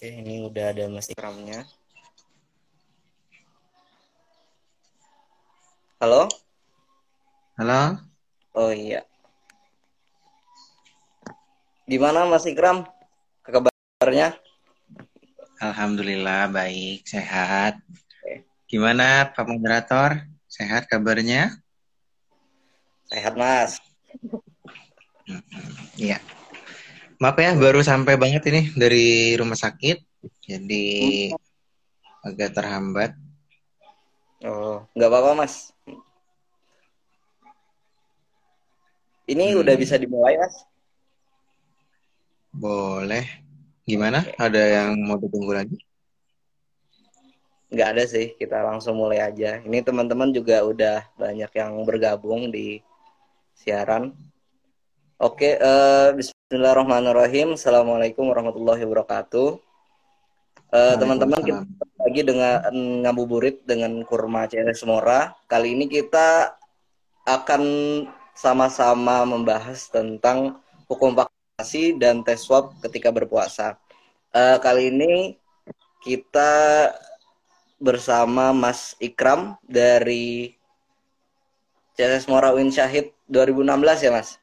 Oke, ini udah ada Mas Ikramnya. Halo? Halo? Oh iya. Gimana Mas Ikram? Kabarnya? Alhamdulillah baik, sehat. Gimana Pak Moderator? Sehat kabarnya? Sehat Mas. Iya. Maaf ya, baru sampai banget ini dari rumah sakit. Jadi agak terhambat. Oh, nggak apa-apa Mas. Ini Hmm. udah bisa dimulai Mas? Boleh. Gimana? Ada yang mau ditunggu lagi? Nggak ada sih, kita langsung mulai aja. Ini teman-teman juga udah banyak yang bergabung di siaran. Oke, eh, Bismillahirrahmanirrahim. Assalamualaikum warahmatullahi wabarakatuh. Eh, teman-teman kita lagi dengan ngabuburit dengan kurma CS Mora. Kali ini kita akan sama-sama membahas tentang hukum vaksinasi dan tes swab ketika berpuasa. Eh, kali ini kita bersama Mas Ikram dari CS Mora Win Syahid 2016 ya Mas?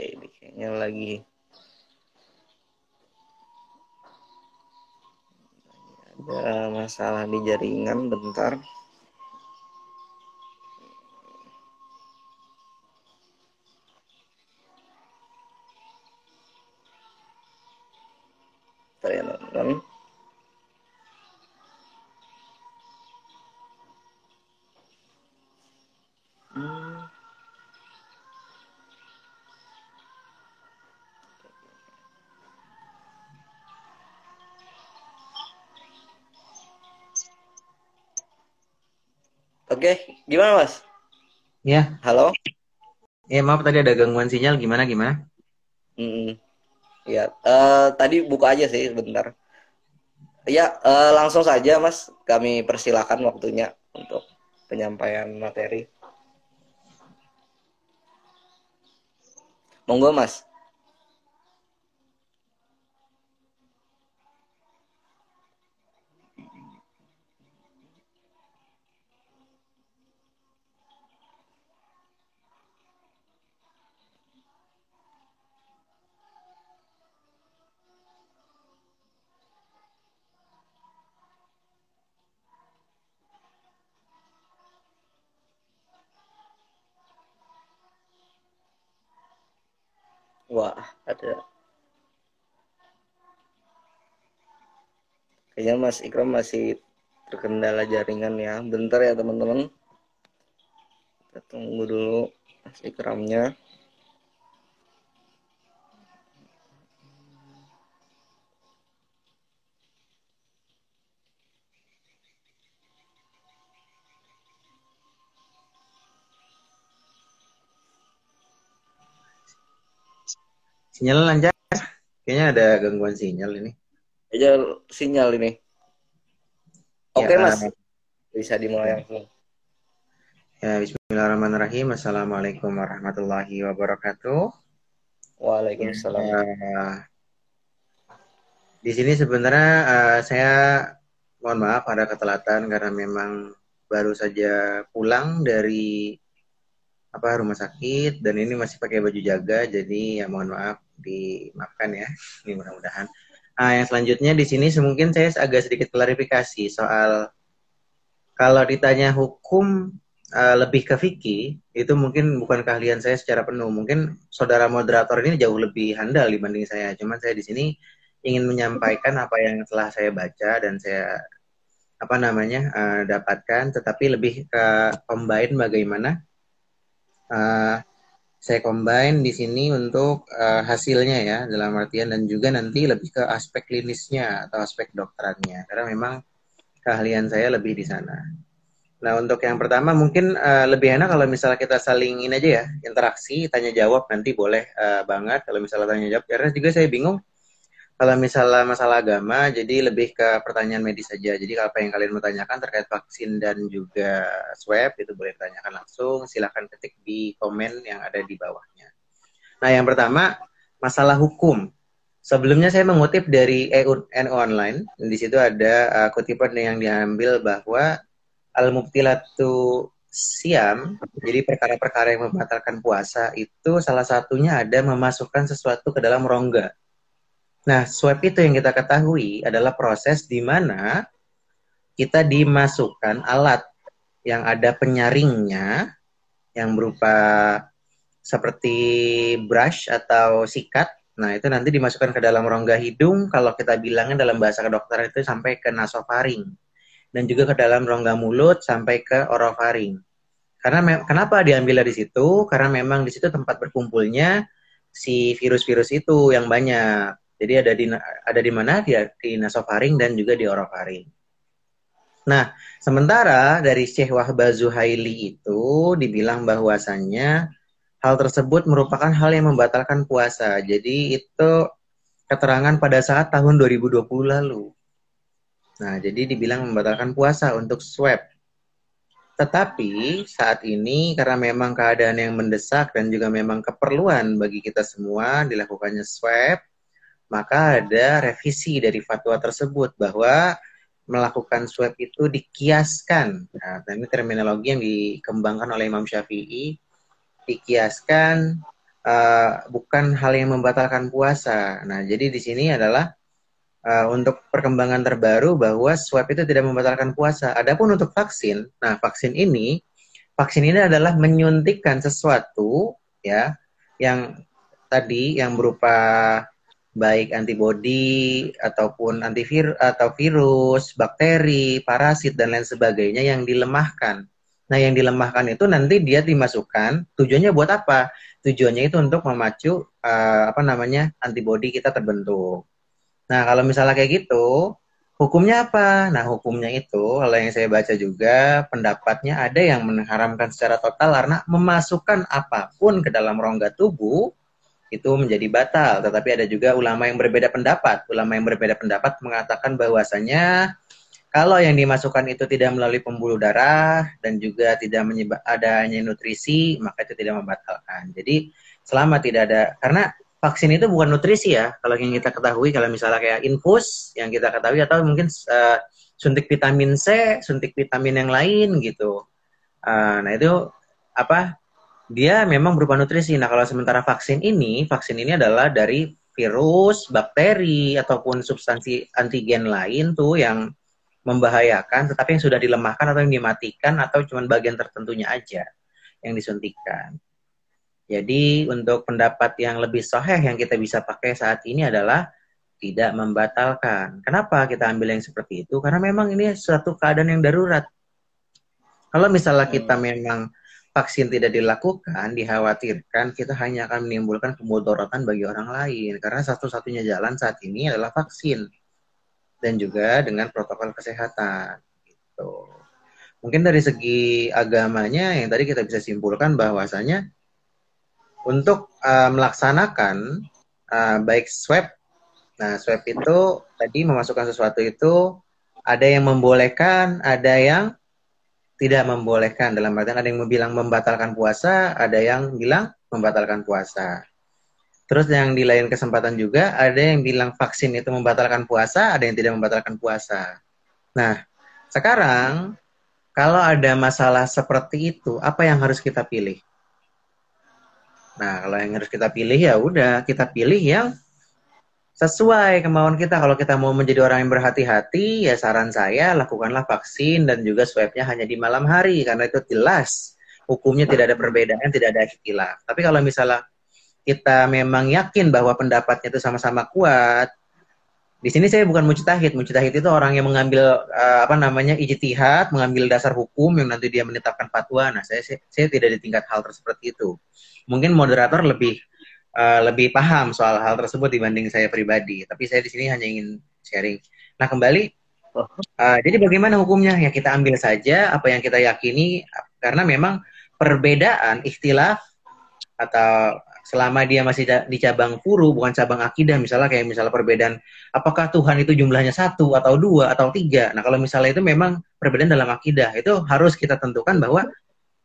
Ini kayaknya lagi ada masalah di jaringan bentar. Ya, Oke, gimana Mas? Ya, Halo? ya maaf tadi ada gangguan sinyal. Gimana gimana? Mm, ya, eh, tadi buka aja sih sebentar. Ya, eh, langsung saja Mas, kami persilakan waktunya untuk penyampaian materi. Monggo Mas. Wah, ada. Kayaknya Mas Ikram masih terkendala jaringan ya. Bentar ya teman-teman. Kita tunggu dulu Mas Ikramnya. Sinyal lancar? Kayaknya ada gangguan sinyal ini. Aja sinyal ini. Oke Ya, Mas, bisa dimulai langsung. Ya, Bismillahirrahmanirrahim. Assalamualaikum warahmatullahi wabarakatuh. Waalaikumsalam. Eh, di sini sebenarnya eh, saya mohon maaf ada ketelatan karena memang baru saja pulang dari apa rumah sakit dan ini masih pakai baju jaga jadi ya mohon maaf dimaafkan ya ini mudah-mudahan. Ah, yang selanjutnya di sini mungkin saya agak sedikit klarifikasi soal kalau ditanya hukum uh, lebih ke fikih itu mungkin bukan keahlian saya secara penuh. Mungkin saudara moderator ini jauh lebih handal dibanding saya. Cuman saya di sini ingin menyampaikan apa yang telah saya baca dan saya apa namanya uh, dapatkan, tetapi lebih ke combine bagaimana uh, saya combine di sini untuk uh, hasilnya ya dalam artian dan juga nanti lebih ke aspek klinisnya atau aspek dokterannya karena memang keahlian saya lebih di sana. Nah, untuk yang pertama mungkin uh, lebih enak kalau misalnya kita saling ini aja ya, interaksi, tanya jawab nanti boleh uh, banget kalau misalnya tanya jawab. Karena juga saya bingung kalau misalnya masalah agama, jadi lebih ke pertanyaan medis saja. Jadi apa yang kalian mau tanyakan terkait vaksin dan juga swab itu boleh tanyakan langsung. Silahkan ketik di komen yang ada di bawahnya. Nah yang pertama masalah hukum. Sebelumnya saya mengutip dari EU Online. Di situ ada uh, kutipan yang diambil bahwa al-mubtilatu siam, jadi perkara-perkara yang membatalkan puasa itu salah satunya ada memasukkan sesuatu ke dalam rongga. Nah, swab itu yang kita ketahui adalah proses di mana kita dimasukkan alat yang ada penyaringnya yang berupa seperti brush atau sikat. Nah, itu nanti dimasukkan ke dalam rongga hidung kalau kita bilangnya dalam bahasa kedokteran itu sampai ke nasofaring dan juga ke dalam rongga mulut sampai ke orofaring. Karena kenapa diambil dari situ? Karena memang di situ tempat berkumpulnya si virus-virus itu yang banyak. Jadi ada di ada di mana dia di nasofaring dan juga di orofaring. Nah, sementara dari Syekh Wahbah Zuhaili itu dibilang bahwasannya hal tersebut merupakan hal yang membatalkan puasa. Jadi itu keterangan pada saat tahun 2020 lalu. Nah, jadi dibilang membatalkan puasa untuk swab. Tetapi saat ini karena memang keadaan yang mendesak dan juga memang keperluan bagi kita semua dilakukannya swab, maka ada revisi dari fatwa tersebut bahwa melakukan swab itu dikiaskan. Nah, ini terminologi yang dikembangkan oleh Imam Syafi'i, dikiaskan uh, bukan hal yang membatalkan puasa. Nah, jadi di sini adalah uh, untuk perkembangan terbaru bahwa swab itu tidak membatalkan puasa. Adapun untuk vaksin, nah vaksin ini, vaksin ini adalah menyuntikkan sesuatu ya yang tadi yang berupa baik antibodi ataupun antivir atau virus, bakteri, parasit dan lain sebagainya yang dilemahkan. Nah, yang dilemahkan itu nanti dia dimasukkan. Tujuannya buat apa? Tujuannya itu untuk memacu uh, apa namanya antibodi kita terbentuk. Nah, kalau misalnya kayak gitu, hukumnya apa? Nah, hukumnya itu, kalau yang saya baca juga, pendapatnya ada yang mengharamkan secara total karena memasukkan apa pun ke dalam rongga tubuh itu menjadi batal. Tetapi ada juga ulama yang berbeda pendapat. Ulama yang berbeda pendapat mengatakan bahwasanya kalau yang dimasukkan itu tidak melalui pembuluh darah dan juga tidak menyebab adanya nutrisi, maka itu tidak membatalkan. Jadi selama tidak ada karena vaksin itu bukan nutrisi ya kalau yang kita ketahui kalau misalnya kayak infus yang kita ketahui atau mungkin uh, suntik vitamin C suntik vitamin yang lain gitu uh, nah itu apa dia memang berupa nutrisi nah kalau sementara vaksin ini vaksin ini adalah dari virus bakteri ataupun substansi antigen lain tuh yang membahayakan tetapi yang sudah dilemahkan atau yang dimatikan atau cuma bagian tertentunya aja yang disuntikan jadi untuk pendapat yang lebih soheh yang kita bisa pakai saat ini adalah tidak membatalkan. Kenapa kita ambil yang seperti itu? Karena memang ini suatu keadaan yang darurat. Kalau misalnya kita hmm. memang vaksin tidak dilakukan, dikhawatirkan kita hanya akan menimbulkan kemudorotan bagi orang lain. Karena satu-satunya jalan saat ini adalah vaksin. Dan juga dengan protokol kesehatan. Gitu. Mungkin dari segi agamanya yang tadi kita bisa simpulkan bahwasanya untuk uh, melaksanakan uh, baik swab. Nah, swab itu tadi memasukkan sesuatu itu ada yang membolehkan, ada yang tidak membolehkan. Dalam artian ada yang bilang membatalkan puasa, ada yang bilang membatalkan puasa. Terus yang di lain kesempatan juga ada yang bilang vaksin itu membatalkan puasa, ada yang tidak membatalkan puasa. Nah, sekarang kalau ada masalah seperti itu, apa yang harus kita pilih? Nah, kalau yang harus kita pilih ya udah kita pilih yang sesuai kemauan kita. Kalau kita mau menjadi orang yang berhati-hati, ya saran saya lakukanlah vaksin dan juga swabnya hanya di malam hari karena itu jelas hukumnya tidak ada perbedaan, tidak ada ikhtilaf. Tapi kalau misalnya kita memang yakin bahwa pendapatnya itu sama-sama kuat, di sini saya bukan mujtahid. Mujtahid itu orang yang mengambil uh, apa namanya ijtihad, mengambil dasar hukum yang nanti dia menetapkan fatwa. Nah, saya saya, tidak di tingkat hal seperti itu mungkin moderator lebih uh, lebih paham soal hal tersebut dibanding saya pribadi. Tapi saya di sini hanya ingin sharing. Nah kembali, uh, jadi bagaimana hukumnya? Ya kita ambil saja apa yang kita yakini karena memang perbedaan ikhtilaf atau selama dia masih di cabang furu bukan cabang akidah misalnya kayak misalnya perbedaan apakah Tuhan itu jumlahnya satu atau dua atau tiga nah kalau misalnya itu memang perbedaan dalam akidah itu harus kita tentukan bahwa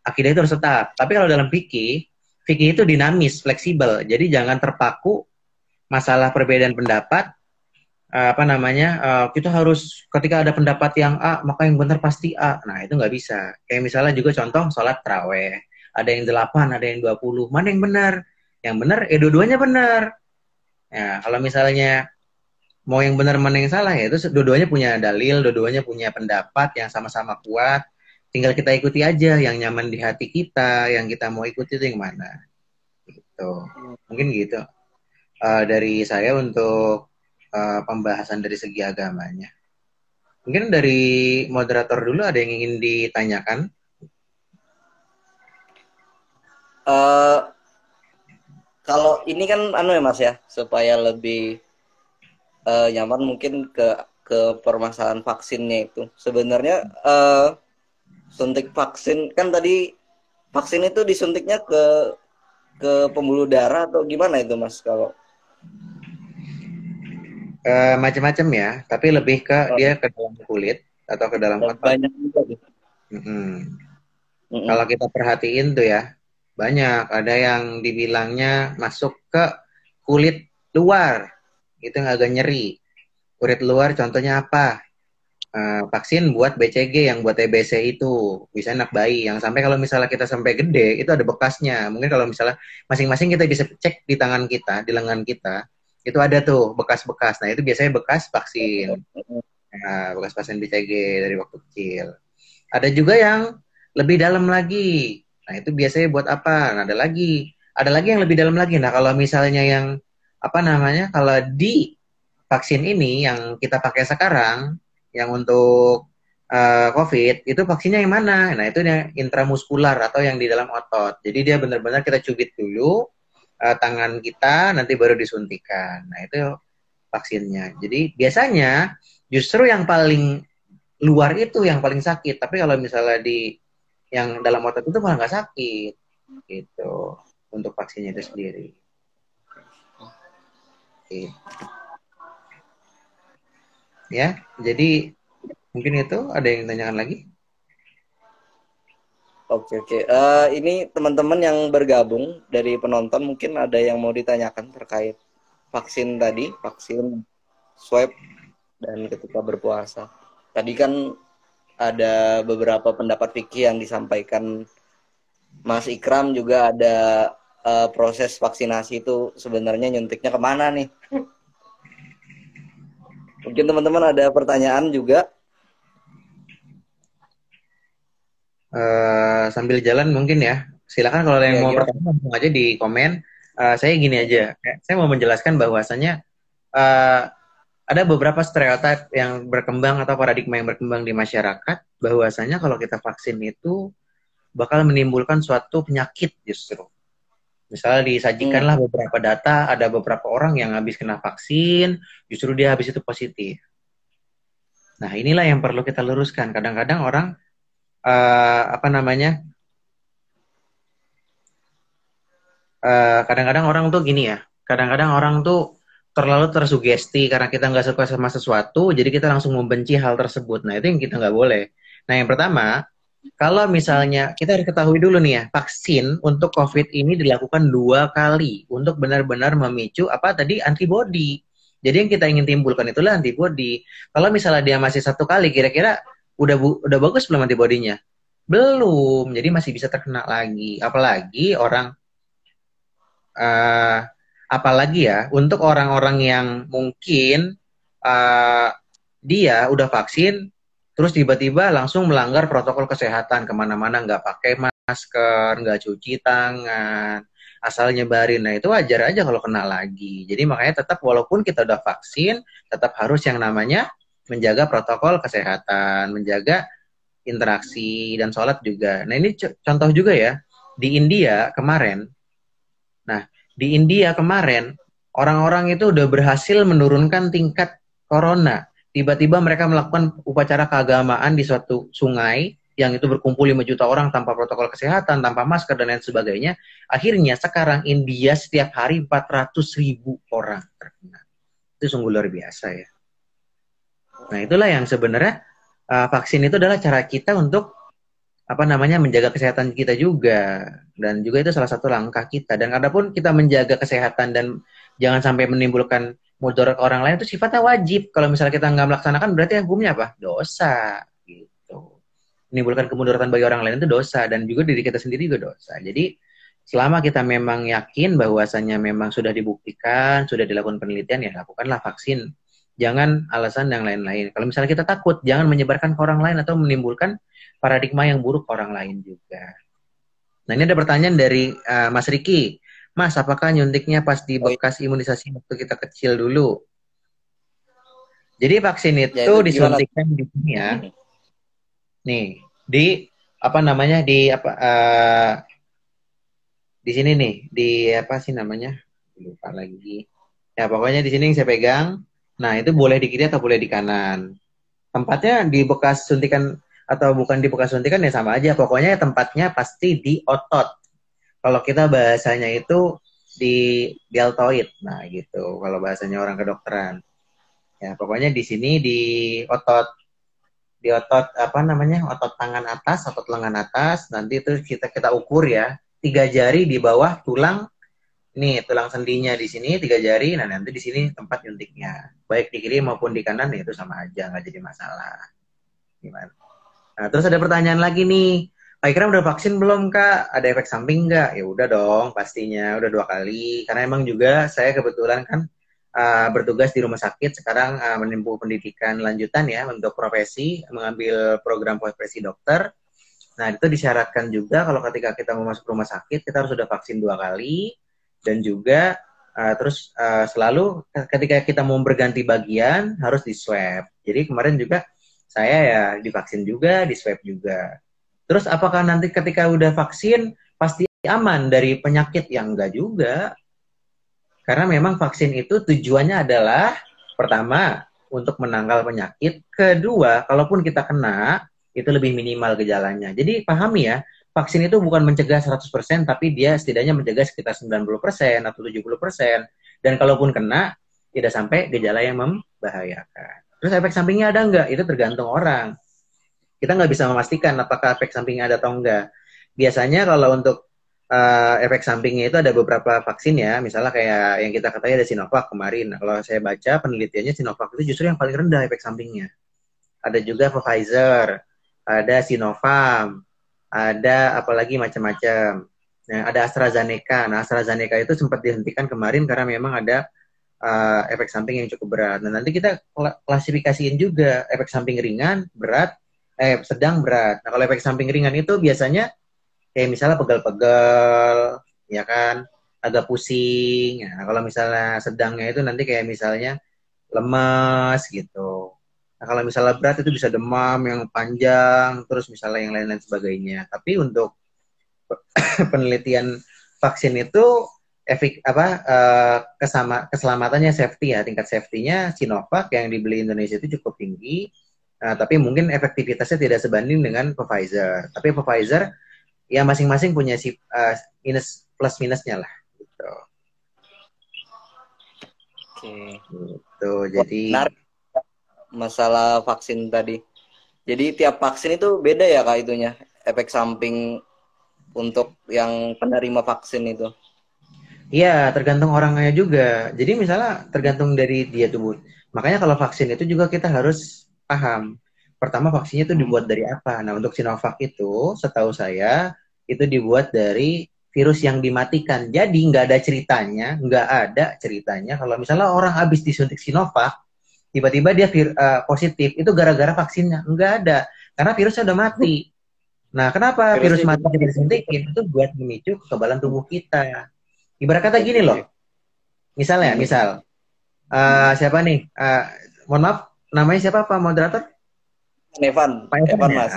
akidah itu harus tetap tapi kalau dalam fikih fikih itu dinamis fleksibel. Jadi jangan terpaku masalah perbedaan pendapat. Uh, apa namanya uh, kita harus ketika ada pendapat yang A maka yang benar pasti A. Nah itu nggak bisa. Kayak misalnya juga contoh sholat teraweh ada yang delapan ada yang dua puluh. Mana yang benar? Yang benar eh dua-duanya benar. Ya kalau misalnya mau yang benar mana yang salah? Ya itu dua-duanya punya dalil dua-duanya punya pendapat yang sama-sama kuat tinggal kita ikuti aja yang nyaman di hati kita yang kita mau ikuti itu yang mana. Gitu. Mungkin gitu. Uh, dari saya untuk uh, pembahasan dari segi agamanya. Mungkin dari moderator dulu ada yang ingin ditanyakan? Uh, kalau ini kan anu ya mas ya supaya lebih uh, nyaman mungkin ke ke permasalahan vaksinnya itu. Sebenarnya uh, suntik vaksin kan tadi vaksin itu disuntiknya ke ke pembuluh darah atau gimana itu mas kalau uh, macam-macam ya tapi lebih ke oh. dia ke dalam kulit atau ke dalam otot banyak juga mm -hmm. Mm -hmm. kalau kita perhatiin tuh ya banyak, ada yang dibilangnya masuk ke kulit luar, itu yang agak nyeri. Kulit luar contohnya apa? Uh, vaksin buat BCG yang buat TBC itu bisa anak bayi yang sampai kalau misalnya kita sampai gede itu ada bekasnya mungkin kalau misalnya masing-masing kita bisa cek di tangan kita di lengan kita itu ada tuh bekas-bekas nah itu biasanya bekas vaksin nah, bekas vaksin BCG dari waktu kecil ada juga yang lebih dalam lagi Nah, itu biasanya buat apa? Nah, ada lagi. Ada lagi yang lebih dalam lagi. Nah, kalau misalnya yang apa namanya? Kalau di vaksin ini yang kita pakai sekarang yang untuk uh, COVID itu vaksinnya yang mana? Nah, itu yang intramuskular atau yang di dalam otot. Jadi dia benar-benar kita cubit dulu uh, tangan kita nanti baru disuntikan. Nah, itu vaksinnya. Jadi biasanya justru yang paling luar itu yang paling sakit. Tapi kalau misalnya di yang dalam otot itu malah nggak sakit gitu untuk vaksinnya itu sendiri. Oke. Ya, jadi mungkin itu ada yang tanyakan lagi? Oke oke. Uh, ini teman-teman yang bergabung dari penonton mungkin ada yang mau ditanyakan terkait vaksin tadi, vaksin swab dan ketika berpuasa. Tadi kan ada beberapa pendapat fikih yang disampaikan Mas Ikram juga ada uh, proses vaksinasi itu sebenarnya nyuntiknya ke mana nih? Mungkin teman-teman ada pertanyaan juga. Uh, sambil jalan mungkin ya. Silakan kalau ada yang ya, mau bertanya langsung aja di komen. Uh, saya gini aja, saya mau menjelaskan bahwasanya uh, ada beberapa stereotip yang berkembang atau paradigma yang berkembang di masyarakat bahwasanya kalau kita vaksin itu bakal menimbulkan suatu penyakit justru. Misalnya disajikanlah hmm. beberapa data, ada beberapa orang yang habis kena vaksin, justru dia habis itu positif. Nah inilah yang perlu kita luruskan. Kadang-kadang orang uh, apa namanya? Eh, kadang-kadang uh, orang tuh gini ya. Kadang-kadang orang tuh terlalu tersugesti karena kita nggak suka sama sesuatu, jadi kita langsung membenci hal tersebut. Nah, itu yang kita nggak boleh. Nah, yang pertama, kalau misalnya kita harus ketahui dulu nih ya, vaksin untuk COVID ini dilakukan dua kali untuk benar-benar memicu apa tadi antibody. Jadi yang kita ingin timbulkan itulah antibody. Kalau misalnya dia masih satu kali, kira-kira udah bu udah bagus belum antibodinya? Belum, jadi masih bisa terkena lagi. Apalagi orang uh, apalagi ya untuk orang-orang yang mungkin uh, dia udah vaksin terus tiba-tiba langsung melanggar protokol kesehatan. Ke mana-mana nggak pakai masker nggak cuci tangan asal nyebarin. Nah itu wajar aja kalau kena lagi. Jadi makanya tetap walaupun kita udah vaksin tetap harus yang namanya menjaga protokol kesehatan menjaga interaksi dan sholat juga. Nah ini contoh juga ya. Di India kemarin nah di India kemarin orang-orang itu udah berhasil menurunkan tingkat corona. Tiba-tiba mereka melakukan upacara keagamaan di suatu sungai yang itu berkumpul 5 juta orang tanpa protokol kesehatan, tanpa masker dan lain sebagainya. Akhirnya sekarang India setiap hari 400 ribu orang terkena. Itu sungguh luar biasa ya. Nah itulah yang sebenarnya uh, vaksin itu adalah cara kita untuk apa namanya menjaga kesehatan kita juga dan juga itu salah satu langkah kita dan adapun kita menjaga kesehatan dan jangan sampai menimbulkan mudarat orang lain itu sifatnya wajib. Kalau misalnya kita nggak melaksanakan berarti hukumnya apa? Dosa gitu. Menimbulkan kemudaratan bagi orang lain itu dosa dan juga diri kita sendiri juga dosa. Jadi selama kita memang yakin bahwasanya memang sudah dibuktikan sudah dilakukan penelitian ya lakukanlah vaksin. Jangan alasan yang lain-lain. Kalau misalnya kita takut jangan menyebarkan ke orang lain atau menimbulkan paradigma yang buruk orang lain juga. Nah ini ada pertanyaan dari uh, Mas Riki. Mas, apakah nyuntiknya pas di oh, iya. bekas imunisasi waktu kita kecil dulu? Jadi vaksin itu, ya, itu disuntikkan di sini ya. Nih, di apa namanya di apa uh, di sini nih, di apa sih namanya? Lupa lagi. Ya pokoknya di sini yang saya pegang. Nah itu boleh di kiri atau boleh di kanan. Tempatnya di bekas suntikan atau bukan di bekas suntikan ya sama aja. Pokoknya tempatnya pasti di otot. Kalau kita bahasanya itu di deltoid. Nah, gitu. Kalau bahasanya orang kedokteran. Ya, pokoknya di sini di otot di otot apa namanya? otot tangan atas, otot lengan atas. Nanti itu kita kita ukur ya. Tiga jari di bawah tulang ini tulang sendinya di sini tiga jari, nah nanti di sini tempat nyuntiknya. Baik di kiri maupun di kanan ya itu sama aja, nggak jadi masalah. Gimana? Nah, terus ada pertanyaan lagi nih. Ikram udah vaksin belum kak? Ada efek samping nggak? Ya udah dong, pastinya udah dua kali. Karena emang juga saya kebetulan kan uh, bertugas di rumah sakit sekarang uh, menempuh pendidikan lanjutan ya untuk profesi mengambil program profesi dokter. Nah itu disyaratkan juga kalau ketika kita mau masuk rumah sakit kita harus sudah vaksin dua kali dan juga uh, terus uh, selalu ketika kita mau berganti bagian harus di swab. Jadi kemarin juga saya ya divaksin juga, di swab juga. Terus apakah nanti ketika udah vaksin pasti aman dari penyakit yang enggak juga? Karena memang vaksin itu tujuannya adalah pertama untuk menangkal penyakit, kedua kalaupun kita kena itu lebih minimal gejalanya. Jadi pahami ya, vaksin itu bukan mencegah 100% tapi dia setidaknya mencegah sekitar 90% atau 70%. Dan kalaupun kena tidak sampai gejala yang membahayakan. Terus efek sampingnya ada nggak? Itu tergantung orang. Kita nggak bisa memastikan apakah efek sampingnya ada atau enggak. Biasanya kalau untuk uh, efek sampingnya itu ada beberapa vaksin ya. Misalnya kayak yang kita ketahui ada Sinovac kemarin. Kalau saya baca penelitiannya Sinovac itu justru yang paling rendah efek sampingnya. Ada juga Pfizer, ada Sinovac, ada apalagi macam-macam. Nah, ada AstraZeneca. Nah, AstraZeneca itu sempat dihentikan kemarin karena memang ada uh, efek samping yang cukup berat. Nah, nanti kita klasifikasiin juga efek samping ringan, berat, eh sedang berat. Nah, kalau efek samping ringan itu biasanya kayak misalnya pegal-pegal, ya kan, agak pusing. Nah, kalau misalnya sedangnya itu nanti kayak misalnya lemas gitu. Nah, kalau misalnya berat itu bisa demam yang panjang, terus misalnya yang lain-lain sebagainya. Tapi untuk penelitian vaksin itu efek apa uh, kesama keselamatannya safety ya tingkat safety-nya Sinovac yang dibeli Indonesia itu cukup tinggi uh, tapi mungkin efektivitasnya tidak sebanding dengan Pfizer tapi Pfizer ya masing-masing punya si uh, minus plus minusnya lah gitu. Oke. Gitu. Jadi Benar. masalah vaksin tadi. Jadi tiap vaksin itu beda ya kak itunya efek samping untuk yang penerima vaksin itu. Iya, tergantung orangnya juga. Jadi misalnya tergantung dari dia tubuh. Makanya kalau vaksin itu juga kita harus paham. Pertama vaksinnya itu dibuat dari apa? Nah untuk Sinovac itu, setahu saya itu dibuat dari virus yang dimatikan. Jadi nggak ada ceritanya, nggak ada ceritanya kalau misalnya orang habis disuntik Sinovac, tiba-tiba dia vir, uh, positif, itu gara-gara vaksinnya. Nggak ada, karena virusnya udah mati. Nah, kenapa virus, virus mati disuntikin? Itu buat memicu kekebalan tubuh kita. Ibarat kata gini loh. Misalnya, hmm. misal uh, siapa nih? Uh, mohon maaf, namanya siapa Pak moderator? Evan. Pak Evan, Evan ya? Mas.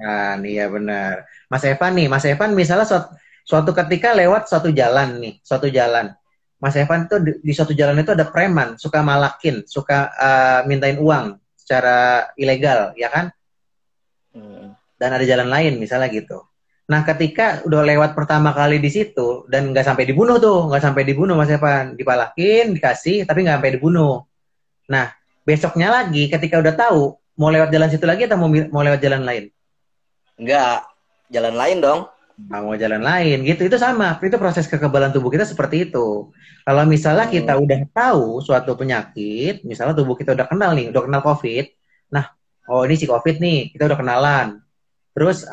Ah, iya benar. Mas Evan nih, Mas Evan misalnya suatu, suatu ketika lewat suatu jalan nih, suatu jalan. Mas Evan tuh di, di suatu jalan itu ada preman, suka malakin, suka uh, mintain uang secara ilegal, ya kan? Hmm. dan ada jalan lain misalnya gitu. Nah, ketika udah lewat pertama kali di situ dan nggak sampai dibunuh tuh, nggak sampai dibunuh Mas Evan, dipalakin, dikasih, tapi nggak sampai dibunuh. Nah, besoknya lagi ketika udah tahu mau lewat jalan situ lagi atau mau mau lewat jalan lain? Enggak, jalan lain dong. Nah, mau jalan lain gitu itu sama itu proses kekebalan tubuh kita seperti itu kalau misalnya hmm. kita udah tahu suatu penyakit misalnya tubuh kita udah kenal nih udah kenal covid nah oh ini si covid nih kita udah kenalan terus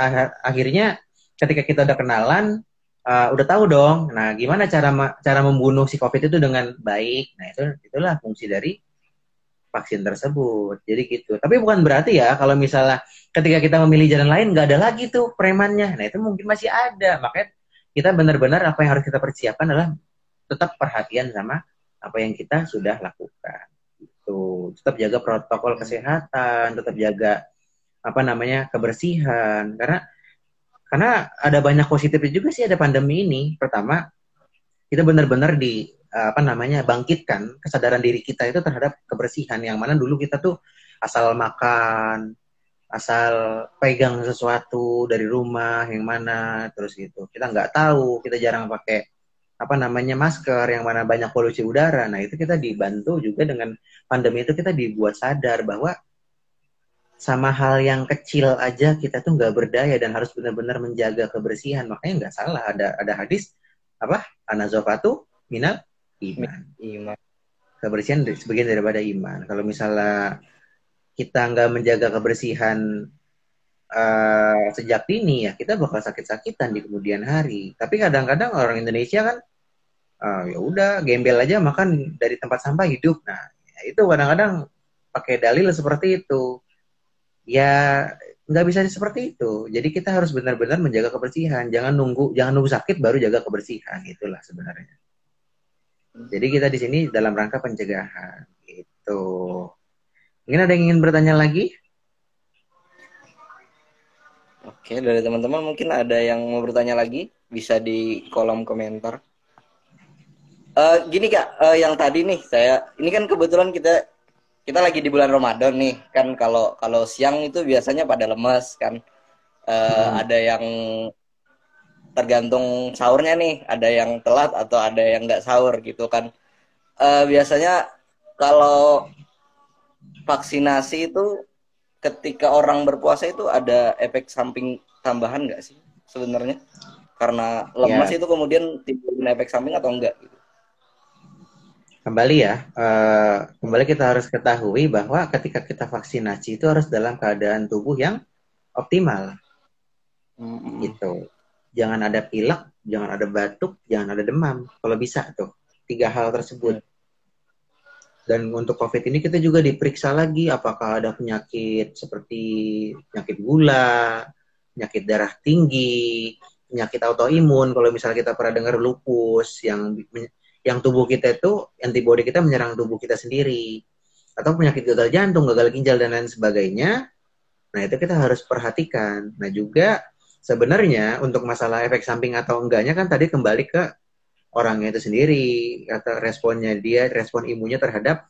akhirnya ketika kita udah kenalan uh, udah tahu dong nah gimana cara cara membunuh si covid itu dengan baik nah itu itulah fungsi dari vaksin tersebut. Jadi gitu. Tapi bukan berarti ya kalau misalnya ketika kita memilih jalan lain nggak ada lagi tuh premannya. Nah itu mungkin masih ada. Makanya kita benar-benar apa yang harus kita persiapkan adalah tetap perhatian sama apa yang kita sudah lakukan. Itu tetap jaga protokol kesehatan, tetap jaga apa namanya kebersihan. Karena karena ada banyak positifnya juga sih ada pandemi ini. Pertama kita benar-benar di apa namanya bangkitkan kesadaran diri kita itu terhadap kebersihan yang mana dulu kita tuh asal makan asal pegang sesuatu dari rumah yang mana terus gitu. Kita nggak tahu kita jarang pakai apa namanya masker yang mana banyak polusi udara. Nah itu kita dibantu juga dengan pandemi itu kita dibuat sadar bahwa sama hal yang kecil aja kita tuh nggak berdaya dan harus benar-benar menjaga kebersihan. Makanya nggak salah ada ada hadis apa anazofatu minal iman. Iman. Kebersihan sebagian daripada iman. Kalau misalnya kita nggak menjaga kebersihan uh, sejak dini ya kita bakal sakit-sakitan di kemudian hari. Tapi kadang-kadang orang Indonesia kan uh, ya udah gembel aja makan dari tempat sampah hidup. Nah ya itu kadang-kadang pakai dalil seperti itu. Ya nggak bisa seperti itu. Jadi kita harus benar-benar menjaga kebersihan. Jangan nunggu, jangan nunggu sakit baru jaga kebersihan. Itulah sebenarnya. Jadi kita di sini dalam rangka pencegahan. Gitu. Mungkin ada yang ingin bertanya lagi? Oke, dari teman-teman mungkin ada yang mau bertanya lagi, bisa di kolom komentar. Uh, gini kak, uh, yang tadi nih saya, ini kan kebetulan kita kita lagi di bulan Ramadan nih kan kalau kalau siang itu biasanya pada lemes kan uh, hmm. ada yang tergantung sahurnya nih ada yang telat atau ada yang nggak sahur gitu kan uh, biasanya kalau vaksinasi itu ketika orang berpuasa itu ada efek samping tambahan nggak sih sebenarnya karena lemas ya. itu kemudian timbul efek samping atau enggak gitu kembali ya, uh, kembali kita harus ketahui bahwa ketika kita vaksinasi itu harus dalam keadaan tubuh yang optimal. Mm-hmm. Gitu. Jangan ada pilek, jangan ada batuk, jangan ada demam. Kalau bisa tuh, tiga hal tersebut. Dan untuk COVID ini kita juga diperiksa lagi apakah ada penyakit seperti penyakit gula, penyakit darah tinggi, penyakit autoimun. Kalau misalnya kita pernah dengar lupus yang yang tubuh kita itu antibodi kita menyerang tubuh kita sendiri atau penyakit gagal jantung, gagal ginjal dan lain sebagainya. Nah, itu kita harus perhatikan. Nah, juga sebenarnya untuk masalah efek samping atau enggaknya kan tadi kembali ke orangnya itu sendiri atau responnya dia, respon imunnya terhadap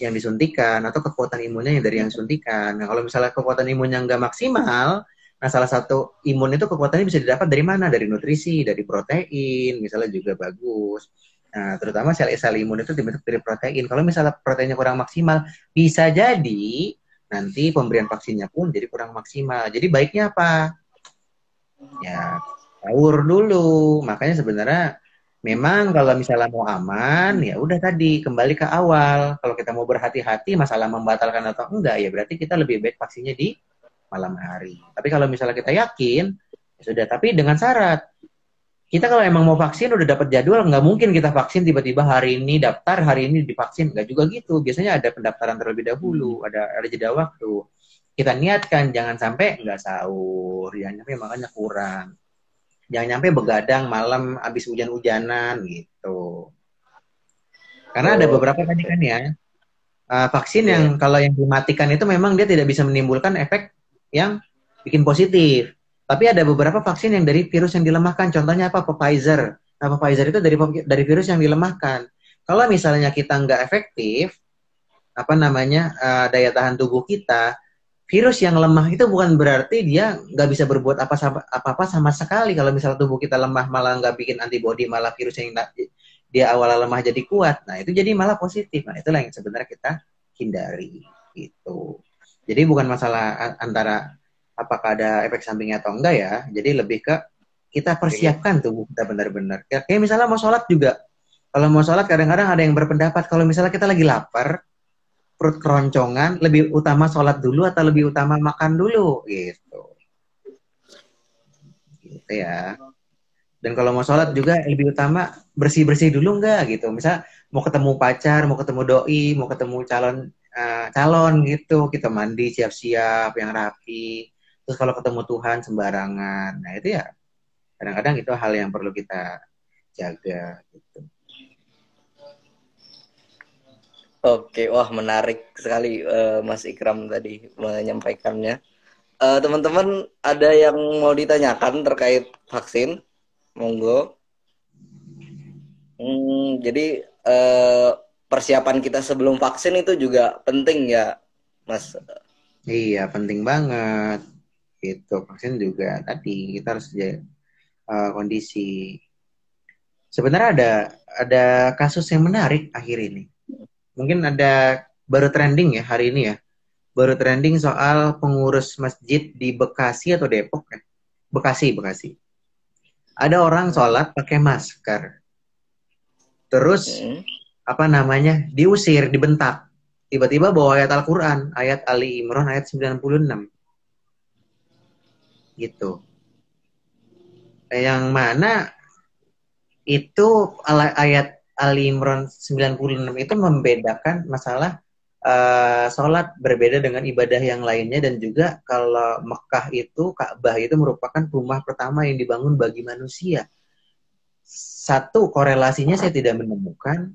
yang disuntikan atau kekuatan imunnya yang dari yang suntikan. Nah, kalau misalnya kekuatan imunnya nggak maksimal, nah salah satu imun itu kekuatannya bisa didapat dari mana? Dari nutrisi, dari protein, misalnya juga bagus. Nah, terutama sel-sel imun itu dibentuk dari protein. Kalau misalnya proteinnya kurang maksimal, bisa jadi nanti pemberian vaksinnya pun jadi kurang maksimal. Jadi baiknya apa? Ya, sahur dulu. Makanya sebenarnya memang kalau misalnya mau aman, ya udah tadi kembali ke awal. Kalau kita mau berhati-hati masalah membatalkan atau enggak, ya berarti kita lebih baik vaksinnya di malam hari. Tapi kalau misalnya kita yakin, ya sudah. Tapi dengan syarat kita kalau emang mau vaksin udah dapat jadwal nggak mungkin kita vaksin tiba-tiba hari ini daftar hari ini divaksin nggak juga gitu biasanya ada pendaftaran terlebih dahulu ada ada jeda waktu kita niatkan jangan sampai nggak sahur jangan sampai makanya kurang jangan sampai begadang malam habis hujan-hujanan gitu karena ada oh. beberapa tadi kan ya uh, vaksin yeah. yang kalau yang dimatikan itu memang dia tidak bisa menimbulkan efek yang bikin positif tapi ada beberapa vaksin yang dari virus yang dilemahkan. Contohnya apa? Pfizer. Nah, Pfizer itu dari dari virus yang dilemahkan. Kalau misalnya kita nggak efektif, apa namanya uh, daya tahan tubuh kita, virus yang lemah itu bukan berarti dia nggak bisa berbuat apa apa sama sekali. Kalau misalnya tubuh kita lemah malah nggak bikin antibodi malah virus yang dia awalnya lemah jadi kuat. Nah itu jadi malah positif. Nah itulah yang sebenarnya kita hindari itu jadi bukan masalah antara apakah ada efek sampingnya atau enggak ya. Jadi lebih ke kita persiapkan tubuh kita benar-benar. Kayak misalnya mau sholat juga. Kalau mau sholat kadang-kadang ada yang berpendapat kalau misalnya kita lagi lapar perut keroncongan lebih utama sholat dulu atau lebih utama makan dulu? Gitu. Gitu ya. Dan kalau mau sholat juga lebih utama bersih bersih dulu enggak gitu. Misal mau ketemu pacar mau ketemu doi mau ketemu calon uh, calon gitu. Kita mandi siap siap yang rapi. Terus kalau ketemu Tuhan sembarangan. Nah itu ya. Kadang-kadang itu hal yang perlu kita jaga gitu Oke, wah menarik sekali uh, Mas Ikram tadi menyampaikannya. Uh, teman-teman ada yang mau ditanyakan terkait vaksin? Monggo. Hmm, jadi uh, persiapan kita sebelum vaksin itu juga penting ya, Mas. Iya, penting banget. Itu vaksin juga tadi kita harus uh, kondisi. Sebenarnya ada ada kasus yang menarik akhir ini mungkin ada baru trending ya hari ini ya. Baru trending soal pengurus masjid di Bekasi atau Depok ya. Bekasi, Bekasi. Ada orang sholat pakai masker. Terus hmm. apa namanya? diusir, dibentak. Tiba-tiba bawa ayat Al-Qur'an, ayat Ali Imran ayat 96. Gitu. Yang mana itu ayat Ali Imran 96 itu membedakan masalah uh, sholat berbeda dengan ibadah yang lainnya dan juga kalau Mekah itu Ka'bah itu merupakan rumah pertama yang dibangun bagi manusia. Satu korelasinya saya tidak menemukan.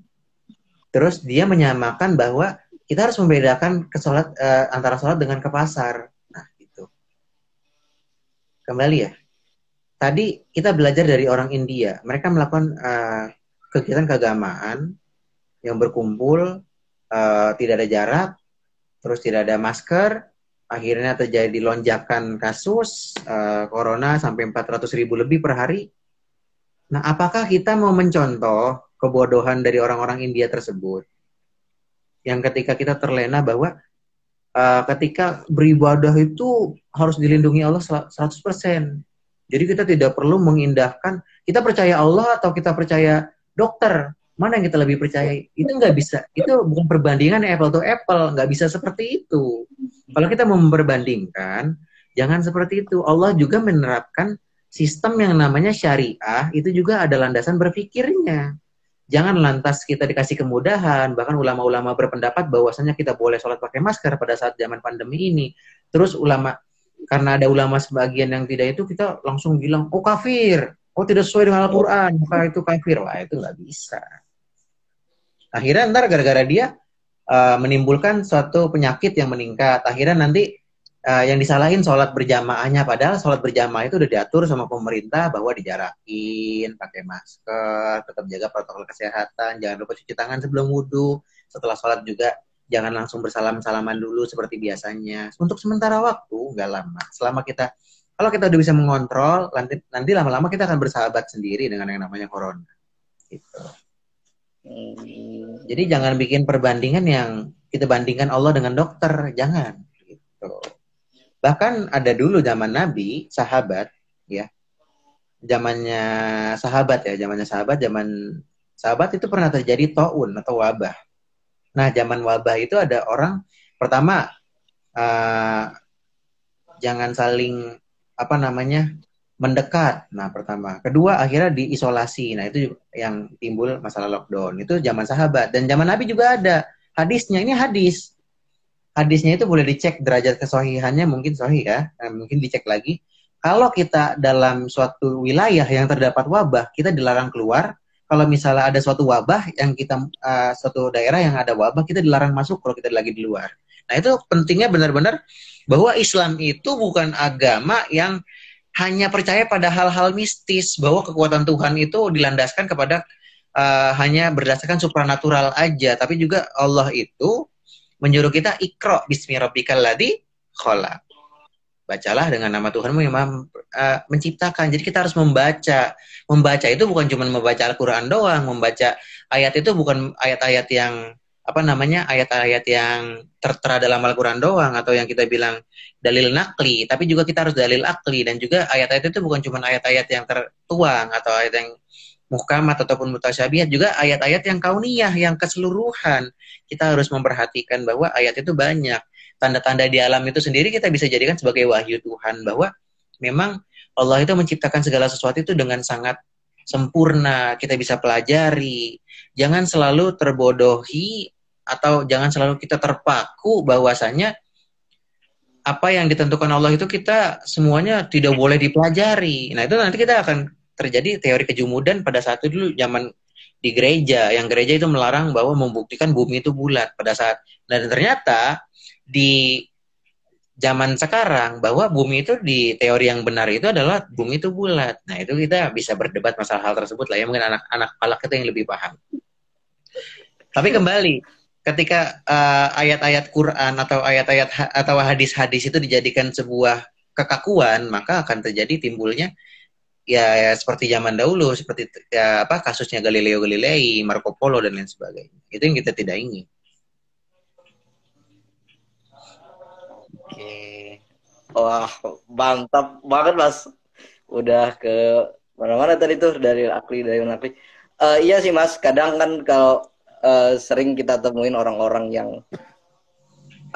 Terus dia menyamakan bahwa kita harus membedakan ke sholat, uh, antara sholat dengan ke pasar. Nah, itu. Kembali ya. Tadi kita belajar dari orang India. Mereka melakukan uh, kegiatan keagamaan yang berkumpul uh, tidak ada jarak, terus tidak ada masker, akhirnya terjadi lonjakan kasus uh, corona sampai 400 ribu lebih per hari. Nah, apakah kita mau mencontoh kebodohan dari orang-orang India tersebut? Yang ketika kita terlena bahwa uh, ketika beribadah itu harus dilindungi Allah 100%. Jadi kita tidak perlu mengindahkan, kita percaya Allah atau kita percaya dokter mana yang kita lebih percaya? Itu nggak bisa itu bukan perbandingan apple to apple nggak bisa seperti itu. Kalau kita memperbandingkan jangan seperti itu. Allah juga menerapkan sistem yang namanya syariah itu juga ada landasan berpikirnya. Jangan lantas kita dikasih kemudahan bahkan ulama-ulama berpendapat bahwasanya kita boleh sholat pakai masker pada saat zaman pandemi ini. Terus ulama karena ada ulama sebagian yang tidak itu kita langsung bilang oh kafir oh tidak sesuai dengan Al-Quran, maka itu kafir. Wah, itu nggak bisa. Akhirnya ntar gara-gara dia uh, menimbulkan suatu penyakit yang meningkat. Akhirnya nanti uh, yang disalahin sholat berjamaahnya, padahal sholat berjamaah itu udah diatur sama pemerintah bahwa dijarakin, pakai masker, tetap jaga protokol kesehatan, jangan lupa cuci tangan sebelum wudhu, setelah sholat juga jangan langsung bersalam-salaman dulu seperti biasanya. Untuk sementara waktu, nggak lama. Selama kita kalau kita udah bisa mengontrol, nanti nanti lama-lama kita akan bersahabat sendiri dengan yang namanya corona. Gitu. Hmm. Jadi jangan bikin perbandingan yang kita bandingkan Allah dengan dokter, jangan. Gitu. Bahkan ada dulu zaman Nabi, sahabat, ya, zamannya sahabat ya, zamannya sahabat, zaman sahabat itu pernah terjadi taun atau wabah. Nah, zaman wabah itu ada orang pertama uh, jangan saling apa namanya mendekat. Nah, pertama. Kedua, akhirnya diisolasi. Nah, itu yang timbul masalah lockdown. Itu zaman sahabat. Dan zaman Nabi juga ada. Hadisnya, ini hadis. Hadisnya itu boleh dicek derajat kesohihannya mungkin sohih ya. Nah, mungkin dicek lagi. Kalau kita dalam suatu wilayah yang terdapat wabah, kita dilarang keluar. Kalau misalnya ada suatu wabah yang kita, uh, suatu daerah yang ada wabah, kita dilarang masuk kalau kita lagi di luar. Nah, itu pentingnya benar-benar bahwa Islam itu bukan agama yang hanya percaya pada hal-hal mistis bahwa kekuatan Tuhan itu dilandaskan kepada uh, hanya berdasarkan supranatural aja tapi juga Allah itu menyuruh kita ikro bismi rabbikal ladzi khalaq. Bacalah dengan nama Tuhanmu yang uh, menciptakan. Jadi kita harus membaca. Membaca itu bukan cuma membaca Al-Quran doang. Membaca ayat itu bukan ayat-ayat yang apa namanya ayat-ayat yang tertera dalam Al-Quran doang atau yang kita bilang dalil nakli, tapi juga kita harus dalil akli. Dan juga ayat-ayat itu bukan cuma ayat-ayat yang tertuang atau ayat yang muhkamat ataupun mutasyabihat. Juga ayat-ayat yang kauniyah yang keseluruhan. Kita harus memperhatikan bahwa ayat itu banyak. Tanda-tanda di alam itu sendiri kita bisa jadikan sebagai wahyu Tuhan bahwa memang Allah itu menciptakan segala sesuatu itu dengan sangat sempurna, kita bisa pelajari. Jangan selalu terbodohi atau jangan selalu kita terpaku bahwasanya apa yang ditentukan Allah itu kita semuanya tidak boleh dipelajari. Nah, itu nanti kita akan terjadi teori kejumudan pada saat itu dulu zaman di gereja, yang gereja itu melarang bahwa membuktikan bumi itu bulat pada saat dan ternyata di zaman sekarang bahwa bumi itu di teori yang benar itu adalah bumi itu bulat. Nah itu kita bisa berdebat masalah hal tersebut lah ya mungkin anak-anak palak kita yang lebih paham. Tapi kembali ketika uh, ayat-ayat Quran atau ayat-ayat atau hadis-hadis itu dijadikan sebuah kekakuan maka akan terjadi timbulnya ya, ya seperti zaman dahulu seperti ya, apa kasusnya Galileo Galilei, Marco Polo dan lain sebagainya. Itu yang kita tidak ingin. Wah, mantap banget mas. Udah ke mana-mana tadi tuh dari akli dari akli. Uh, iya sih mas, kadang kan kalau uh, sering kita temuin orang-orang yang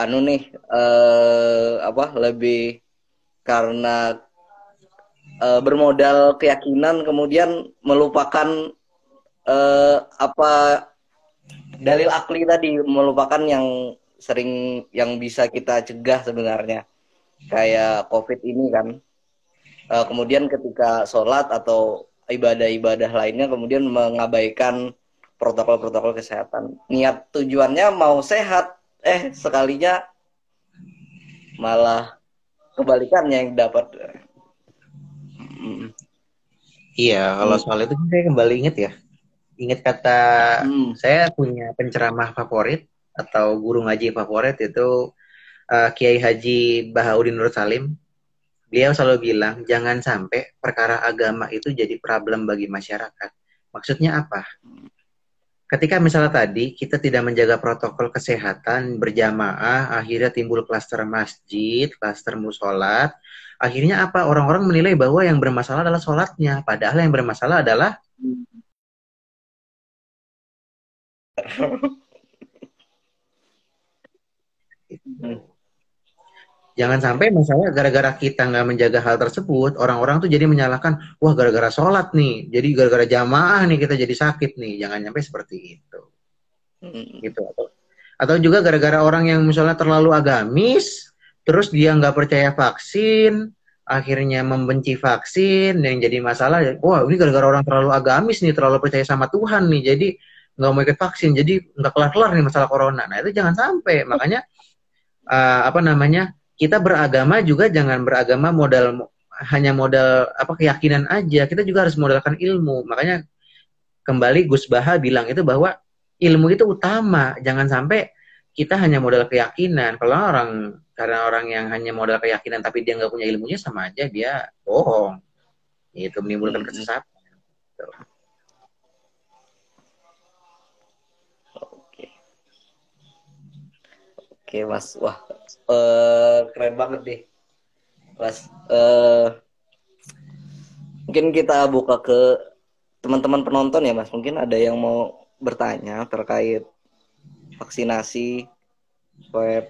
anu nih uh, apa lebih karena uh, bermodal keyakinan kemudian melupakan uh, apa dalil akli tadi melupakan yang sering yang bisa kita cegah sebenarnya kayak COVID ini kan. Uh, kemudian ketika sholat atau ibadah-ibadah lainnya kemudian mengabaikan protokol-protokol kesehatan. Niat tujuannya mau sehat, eh sekalinya malah kebalikannya yang dapat. Iya, kalau soal itu saya kembali inget ya. Ingat kata hmm. saya punya penceramah favorit atau guru ngaji favorit itu uh, Kiai Haji Bahaudin Nur Salim, beliau selalu bilang jangan sampai perkara agama itu jadi problem bagi masyarakat. Maksudnya apa? Ketika misalnya tadi kita tidak menjaga protokol kesehatan berjamaah, akhirnya timbul klaster masjid, klaster musolat, akhirnya apa? Orang-orang menilai bahwa yang bermasalah adalah sholatnya, padahal yang bermasalah adalah Jangan sampai masalah gara-gara kita nggak menjaga hal tersebut, orang-orang tuh jadi menyalahkan, wah gara-gara sholat nih, jadi gara-gara jamaah nih kita jadi sakit nih. Jangan sampai seperti itu. Hmm. Gitu atau atau juga gara-gara orang yang misalnya terlalu agamis, terus dia nggak percaya vaksin, akhirnya membenci vaksin, yang jadi masalah, wah ini gara-gara orang terlalu agamis nih, terlalu percaya sama Tuhan nih, jadi nggak mau ikut vaksin, jadi nggak kelar-kelar nih masalah corona. Nah itu jangan sampai, makanya uh, apa namanya kita beragama juga jangan beragama modal hanya modal apa keyakinan aja. Kita juga harus modalkan ilmu. Makanya kembali Gus Baha bilang itu bahwa ilmu itu utama. Jangan sampai kita hanya modal keyakinan. Kalau orang karena orang yang hanya modal keyakinan tapi dia nggak punya ilmunya sama aja dia bohong. Itu menimbulkan hmm. kesesatan. Oke. Oke, Mas. Wah, uh, keren banget nih Mas uh, mungkin kita buka ke teman-teman penonton ya Mas mungkin ada yang mau bertanya terkait vaksinasi swab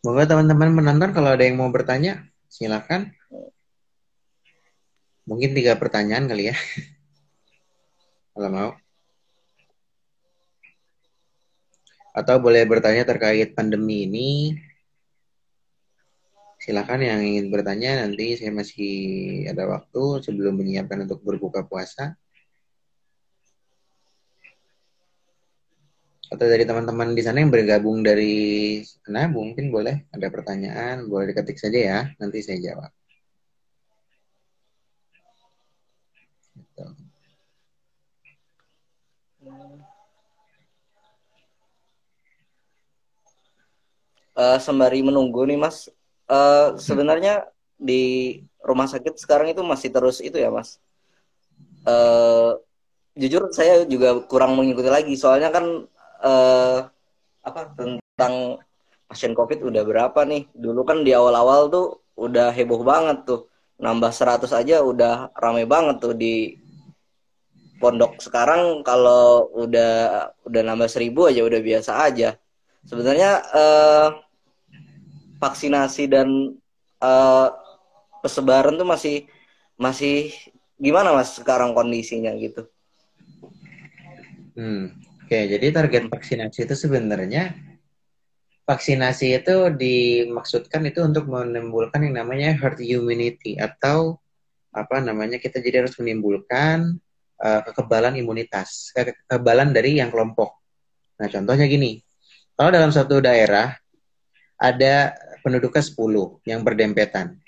Semoga teman-teman menonton kalau ada yang mau bertanya, silakan. Mungkin tiga pertanyaan kali ya. Kalau mau. Atau boleh bertanya terkait pandemi ini. Silakan yang ingin bertanya nanti saya masih ada waktu sebelum menyiapkan untuk berbuka puasa. Atau dari teman-teman di sana yang bergabung dari sana mungkin boleh ada pertanyaan, boleh diketik saja ya, nanti saya jawab. Gitu. Uh, sembari menunggu nih Mas, uh, sebenarnya di rumah sakit sekarang itu masih terus itu ya Mas. Uh, jujur saya juga kurang mengikuti lagi, soalnya kan uh, apa tentang pasien COVID udah berapa nih? Dulu kan di awal-awal tuh udah heboh banget tuh, nambah 100 aja udah rame banget tuh di pondok sekarang kalau udah udah nambah seribu aja udah biasa aja. Sebenarnya uh, vaksinasi dan uh, persebaran tuh masih masih gimana mas sekarang kondisinya gitu? Hmm. Oke, jadi target vaksinasi itu sebenarnya vaksinasi itu dimaksudkan itu untuk menimbulkan yang namanya herd immunity atau apa namanya kita jadi harus menimbulkan uh, kekebalan imunitas, kekebalan dari yang kelompok. Nah, contohnya gini. Kalau dalam satu daerah ada penduduknya 10 yang berdempetan.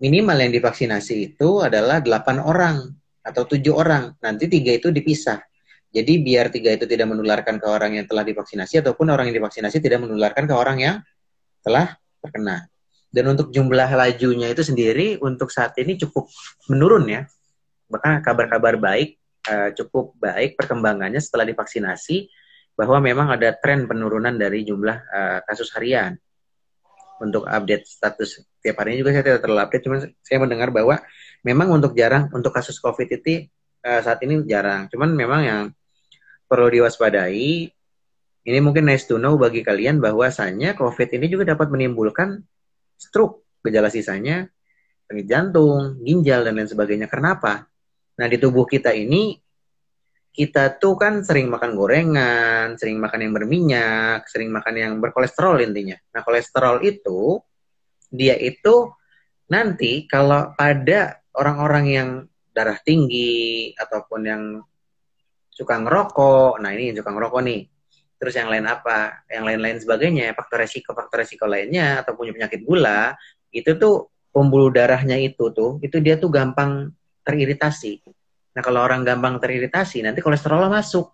Minimal yang divaksinasi itu adalah 8 orang atau 7 orang. Nanti tiga itu dipisah. Jadi biar tiga itu tidak menularkan ke orang yang telah divaksinasi ataupun orang yang divaksinasi tidak menularkan ke orang yang telah terkena. Dan untuk jumlah lajunya itu sendiri untuk saat ini cukup menurun ya. Bahkan kabar-kabar baik uh, cukup baik perkembangannya setelah divaksinasi bahwa memang ada tren penurunan dari jumlah uh, kasus harian. Untuk update status tiap harinya juga saya tidak terlalu update, cuman saya mendengar bahwa memang untuk jarang untuk kasus COVID itu uh, saat ini jarang. Cuman memang yang perlu diwaspadai ini mungkin nice to know bagi kalian bahwasanya COVID ini juga dapat menimbulkan stroke, gejala sisanya penyakit jantung, ginjal dan lain sebagainya. Kenapa? Nah, di tubuh kita ini kita tuh kan sering makan gorengan, sering makan yang berminyak, sering makan yang berkolesterol intinya. Nah, kolesterol itu dia itu nanti kalau pada orang-orang yang darah tinggi ataupun yang suka ngerokok, nah ini yang suka ngerokok nih. Terus yang lain apa? Yang lain-lain sebagainya, faktor resiko faktor resiko lainnya atau punya penyakit gula, itu tuh pembuluh darahnya itu tuh, itu dia tuh gampang teriritasi. Nah, kalau orang gampang teriritasi, nanti kolesterolnya masuk.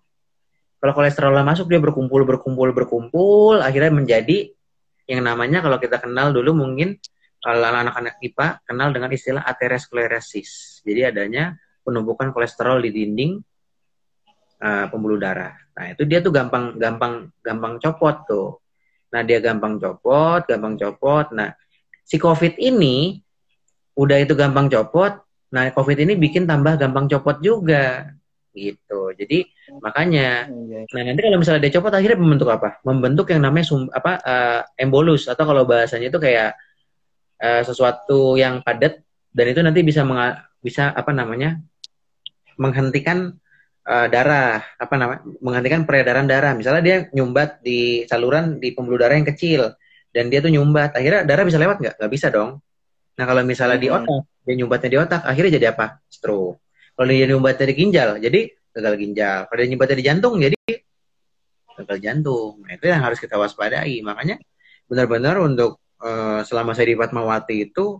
Kalau kolesterolnya masuk, dia berkumpul, berkumpul, berkumpul, akhirnya menjadi yang namanya kalau kita kenal dulu mungkin kalau anak-anak IPA kenal dengan istilah aterosklerosis. Jadi adanya penumpukan kolesterol di dinding uh, pembuluh darah. Nah, itu dia tuh gampang gampang gampang copot tuh. Nah, dia gampang copot, gampang copot. Nah, si COVID ini udah itu gampang copot, Nah, COVID ini bikin tambah gampang copot juga gitu. Jadi makanya, iya, iya. nah nanti kalau misalnya dia copot akhirnya membentuk apa? Membentuk yang namanya sum, apa uh, embolus atau kalau bahasanya itu kayak uh, sesuatu yang padat dan itu nanti bisa menga, bisa apa namanya menghentikan uh, darah apa namanya menghentikan peredaran darah. Misalnya dia nyumbat di saluran di pembuluh darah yang kecil dan dia tuh nyumbat, akhirnya darah bisa lewat nggak? Nggak bisa dong. Nah kalau misalnya hmm. di otak dia nyumbatnya di otak akhirnya jadi apa? Stroke. Kalau dia nyumbatnya di ginjal jadi gagal ginjal. Kalau dia nyumbatnya di jantung jadi gagal jantung. Nah, itu yang harus kita waspadai. Makanya benar-benar untuk uh, selama saya di Fatmawati itu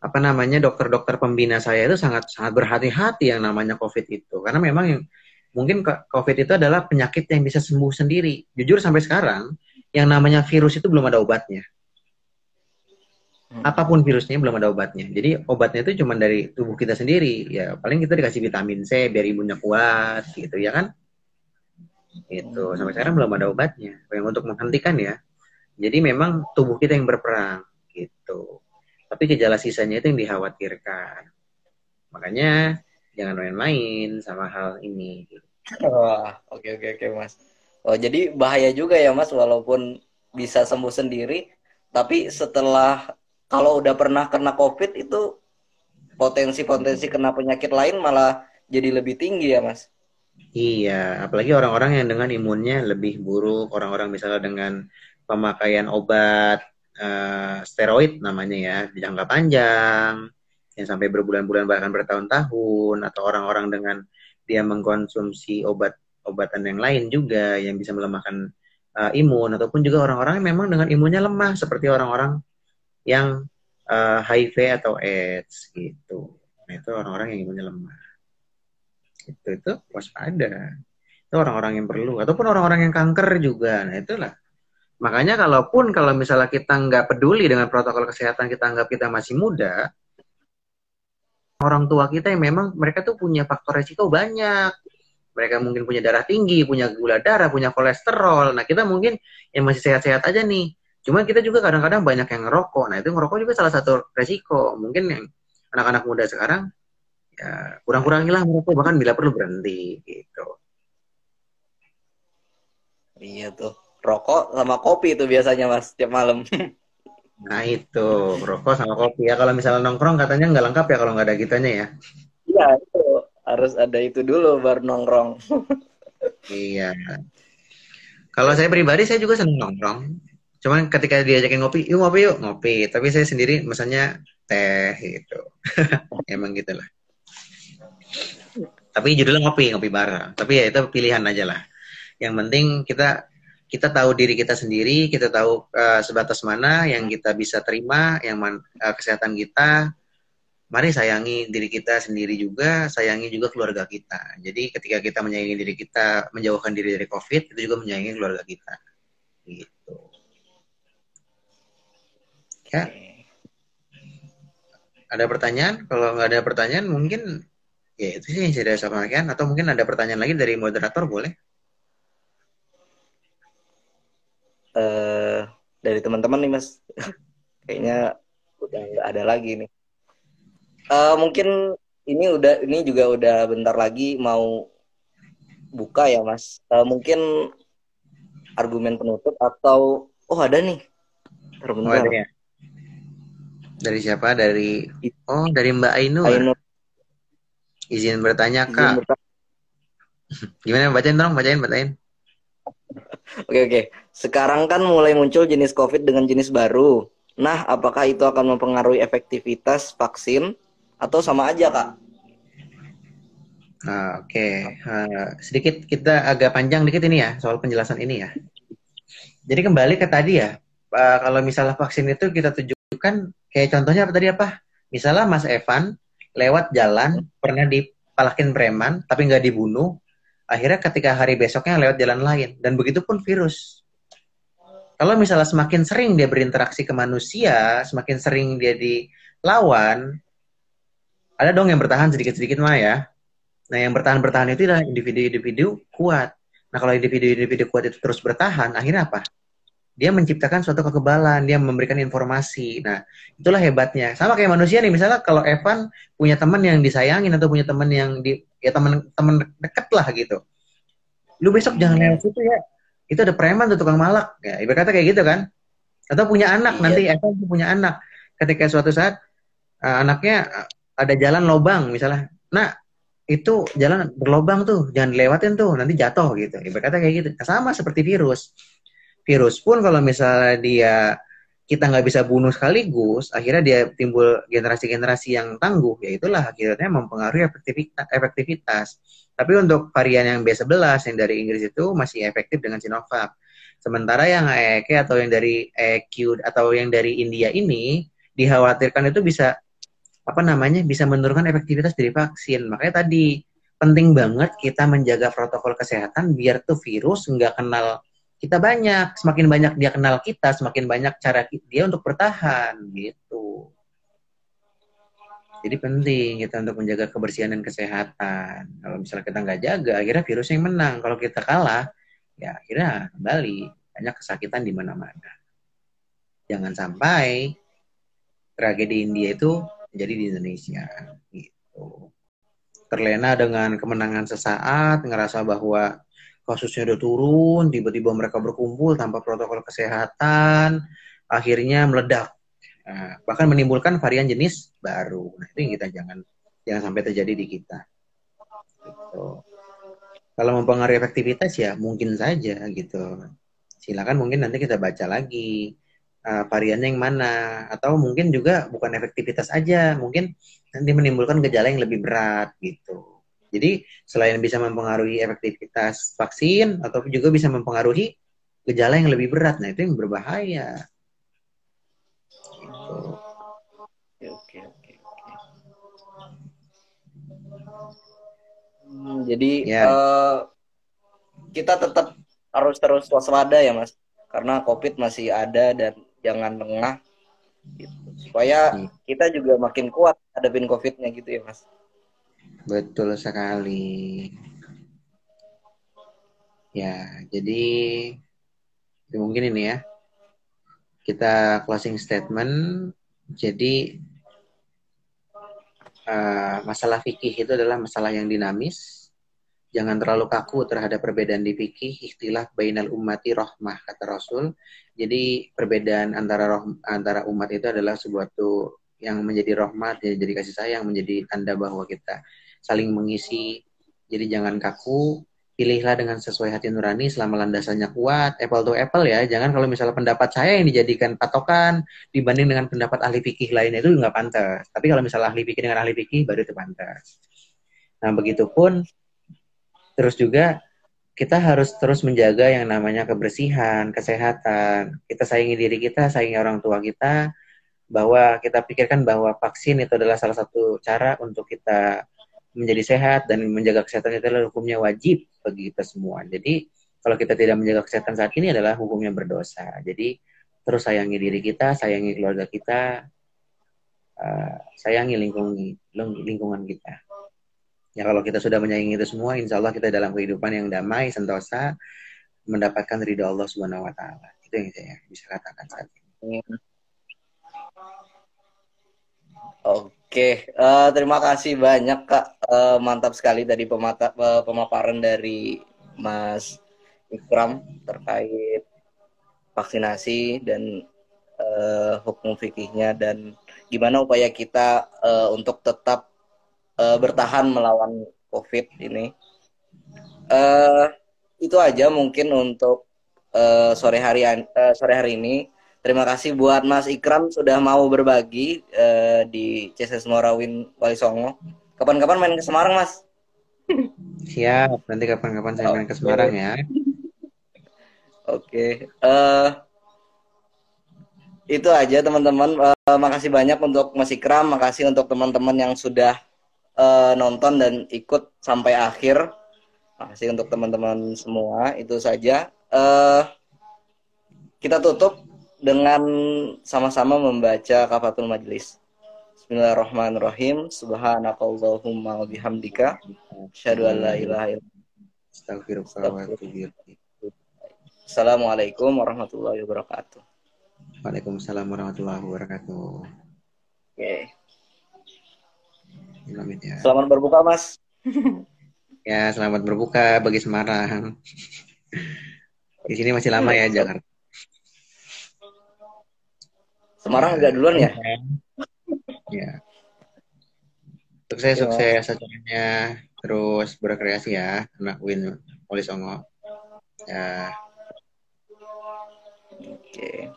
apa namanya dokter-dokter pembina saya itu sangat sangat berhati-hati yang namanya COVID itu. Karena memang yang mungkin COVID itu adalah penyakit yang bisa sembuh sendiri. Jujur sampai sekarang yang namanya virus itu belum ada obatnya Hmm. apa pun virusnya belum ada obatnya. Jadi obatnya itu cuma dari tubuh kita sendiri. Ya paling kita dikasih vitamin C biar imunnya kuat gitu ya kan. Itu sampai sekarang belum ada obatnya. Yang untuk menghentikan ya. Jadi memang tubuh kita yang berperang gitu. Tapi gejala sisanya itu yang dikhawatirkan. Makanya jangan main-main sama hal ini. Oh, oke okay, oke okay, oke okay, Mas. Oh, jadi bahaya juga ya Mas walaupun bisa sembuh sendiri, tapi setelah kalau udah pernah kena COVID itu potensi-potensi kena penyakit lain malah jadi lebih tinggi ya, Mas? Iya, apalagi orang-orang yang dengan imunnya lebih buruk, orang-orang misalnya dengan pemakaian obat uh, steroid namanya ya, jangka panjang, yang sampai berbulan-bulan bahkan bertahun-tahun, atau orang-orang dengan dia mengkonsumsi obat obatan yang lain juga yang bisa melemahkan uh, imun, ataupun juga orang-orang yang memang dengan imunnya lemah, seperti orang-orang yang uh, HIV atau AIDS gitu. Nah, itu orang-orang yang imunnya lemah. Itu itu waspada. Itu orang-orang yang perlu ataupun orang-orang yang kanker juga. Nah, itulah Makanya kalaupun kalau misalnya kita nggak peduli dengan protokol kesehatan, kita anggap kita masih muda, orang tua kita yang memang mereka tuh punya faktor resiko banyak. Mereka mungkin punya darah tinggi, punya gula darah, punya kolesterol. Nah kita mungkin yang masih sehat-sehat aja nih. Cuman kita juga kadang-kadang banyak yang ngerokok. Nah itu ngerokok juga salah satu resiko. Mungkin yang anak-anak muda sekarang ya kurang-kurangilah merokok bahkan bila perlu berhenti gitu. Iya tuh. Rokok sama kopi itu biasanya mas tiap malam. Nah itu rokok sama kopi ya. Kalau misalnya nongkrong katanya nggak lengkap ya kalau nggak ada gitunya ya. Iya itu harus ada itu dulu baru nongkrong. iya. Kalau saya pribadi saya juga seneng nongkrong. Cuman ketika diajakin ngopi, yuk ngopi yuk ngopi. Tapi saya sendiri misalnya teh gitu. Emang gitulah. Tapi judulnya ngopi, ngopi bareng. Tapi ya itu pilihan aja lah. Yang penting kita kita tahu diri kita sendiri, kita tahu uh, sebatas mana yang kita bisa terima, yang man, uh, kesehatan kita. Mari sayangi diri kita sendiri juga, sayangi juga keluarga kita. Jadi ketika kita menyayangi diri kita, menjauhkan diri dari COVID, itu juga menyayangi keluarga kita. Gitu. Ya. Ada pertanyaan? Kalau nggak ada pertanyaan, mungkin ya itu sih yang saya sampaikan. Atau mungkin ada pertanyaan lagi dari moderator, boleh? uh, dari teman-teman nih mas kayaknya udah nggak ada lagi nih uh, mungkin ini udah ini juga udah bentar lagi mau buka ya mas uh, mungkin argumen penutup atau oh ada nih Oh, ada ya? Dari siapa? Dari oh dari Mbak Ainur. Ainur. Izin bertanya kak. Gimana bacain dong, bacain, bacain. Oke oke. Sekarang kan mulai muncul jenis COVID dengan jenis baru. Nah, apakah itu akan mempengaruhi efektivitas vaksin atau sama aja, Kak? Uh, Oke, okay. uh, sedikit kita agak panjang dikit ini ya soal penjelasan ini ya. Jadi kembali ke tadi ya, uh, kalau misalnya vaksin itu kita tunjukkan kayak contohnya apa tadi apa? Misalnya Mas Evan lewat jalan pernah dipalakin preman tapi nggak dibunuh, akhirnya ketika hari besoknya lewat jalan lain. Dan begitu pun virus. Kalau misalnya semakin sering dia berinteraksi ke manusia semakin sering dia dilawan ada dong yang bertahan sedikit-sedikit mah ya. Nah yang bertahan-bertahan itu adalah individu-individu kuat. Nah kalau individu-individu kuat itu terus bertahan akhirnya apa dia menciptakan suatu kekebalan, dia memberikan informasi. Nah, itulah hebatnya. Sama kayak manusia nih, misalnya kalau Evan punya teman yang disayangin atau punya teman yang di ya teman-teman deket lah gitu. Lu besok jangan lewat situ ya. Itu ada preman tuh tukang malak. Ya, ibarat kata kayak gitu kan. Atau punya anak iya. nanti Evan punya anak. Ketika suatu saat uh, anaknya ada jalan lobang misalnya. Nah, itu jalan berlobang tuh, jangan dilewatin tuh, nanti jatuh gitu. Ibarat kata kayak gitu. Nah, sama seperti virus virus pun kalau misalnya dia kita nggak bisa bunuh sekaligus, akhirnya dia timbul generasi-generasi yang tangguh, ya itulah akhirnya mempengaruhi efektivitas. Tapi untuk varian yang B11 yang dari Inggris itu masih efektif dengan Sinovac. Sementara yang AEK atau yang dari EQ atau yang dari India ini dikhawatirkan itu bisa apa namanya bisa menurunkan efektivitas dari vaksin. Makanya tadi penting banget kita menjaga protokol kesehatan biar tuh virus nggak kenal kita banyak, semakin banyak dia kenal kita, semakin banyak cara dia untuk bertahan gitu. Jadi penting kita untuk menjaga kebersihan dan kesehatan. Kalau misalnya kita nggak jaga, akhirnya virus yang menang. Kalau kita kalah, ya akhirnya kembali banyak kesakitan di mana-mana. Jangan sampai tragedi India itu menjadi di Indonesia. Gitu. Terlena dengan kemenangan sesaat, ngerasa bahwa kasusnya udah turun, tiba-tiba mereka berkumpul tanpa protokol kesehatan, akhirnya meledak. Nah, bahkan menimbulkan varian jenis baru. Nah, itu yang kita jangan jangan sampai terjadi di kita. Gitu. Kalau mempengaruhi efektivitas ya mungkin saja gitu. Silakan mungkin nanti kita baca lagi uh, variannya yang mana atau mungkin juga bukan efektivitas aja, mungkin nanti menimbulkan gejala yang lebih berat gitu. Jadi selain bisa mempengaruhi efektivitas vaksin atau juga bisa mempengaruhi gejala yang lebih berat. Nah, itu yang berbahaya. Gitu. Oke, oke, oke. Hmm, jadi ya. uh, kita tetap harus terus waspada ya, Mas. karena COVID masih ada dan jangan lengah gitu. supaya hmm. kita juga makin kuat hadapin COVID-nya gitu ya mas. Betul sekali. Ya, jadi mungkin ini ya. Kita closing statement. Jadi uh, masalah fikih itu adalah masalah yang dinamis, Jangan terlalu kaku terhadap perbedaan di fikih, istilah bainal ummati rohmah kata Rasul. Jadi perbedaan antara roh, antara umat itu adalah sebuah tuh yang menjadi rahmat, jadi kasih sayang, menjadi tanda bahwa kita saling mengisi. Jadi jangan kaku, pilihlah dengan sesuai hati nurani selama landasannya kuat, apple to apple ya. Jangan kalau misalnya pendapat saya yang dijadikan patokan dibanding dengan pendapat ahli fikih lainnya itu nggak pantas. Tapi kalau misalnya ahli fikih dengan ahli fikih baru itu pantas. Nah, begitupun Terus juga kita harus terus menjaga yang namanya kebersihan, kesehatan. Kita sayangi diri kita, sayangi orang tua kita, bahwa kita pikirkan bahwa vaksin itu adalah salah satu cara untuk kita menjadi sehat dan menjaga kesehatan itu adalah hukumnya wajib bagi kita semua. Jadi kalau kita tidak menjaga kesehatan saat ini adalah hukumnya berdosa. Jadi terus sayangi diri kita, sayangi keluarga kita, uh, sayangi lingkungan lingkungan kita. Ya kalau kita sudah menyayangi itu semua, insya Allah kita dalam kehidupan yang damai, sentosa, mendapatkan ridho Allah Subhanahu Wa Taala. Itu yang saya bisa katakan saat ini. Oke, uh, terima kasih banyak kak, uh, mantap sekali tadi pemata, uh, pemaparan dari Mas Ikram terkait vaksinasi dan uh, hukum fikihnya dan gimana upaya kita uh, untuk tetap uh, bertahan melawan COVID ini. Uh, itu aja mungkin untuk uh, sore hari uh, sore hari ini. Terima kasih buat Mas Ikram sudah mau berbagi uh, di CSS Morawin Wali Songo. Kapan-kapan main ke Semarang, Mas? Siap, nanti kapan-kapan saya main ke Semarang ya. Oke. Okay. Uh, itu aja teman-teman. Uh, makasih banyak untuk Mas Ikram, makasih untuk teman-teman yang sudah uh, nonton dan ikut sampai akhir. Makasih untuk teman-teman semua. Itu saja. Uh, kita tutup dengan sama-sama membaca kafatul majlis. Bismillahirrahmanirrahim. Subhanakallahumma wa bihamdika. Asyhadu an la ilaha Assalamualaikum warahmatullahi wabarakatuh. Waalaikumsalam warahmatullahi wabarakatuh. Oke. Okay. Ya. Selamat berbuka, Mas. ya, selamat berbuka bagi Semarang. Di sini masih lama ya Jakarta. Semarang agak duluan ya? Ya. Sukses, ya. sukses acaranya. Terus berkreasi ya, anak Win Wali Songo. Ya. Oke.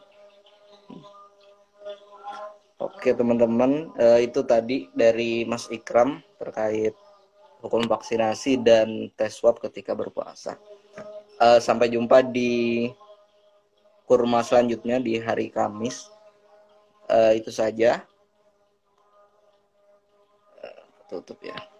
Oke teman-teman, uh, itu tadi dari Mas Ikram terkait hukum vaksinasi dan tes swab ketika berpuasa. Uh, sampai jumpa di kurma selanjutnya di hari Kamis. Uh, itu saja. Uh, tutup ya.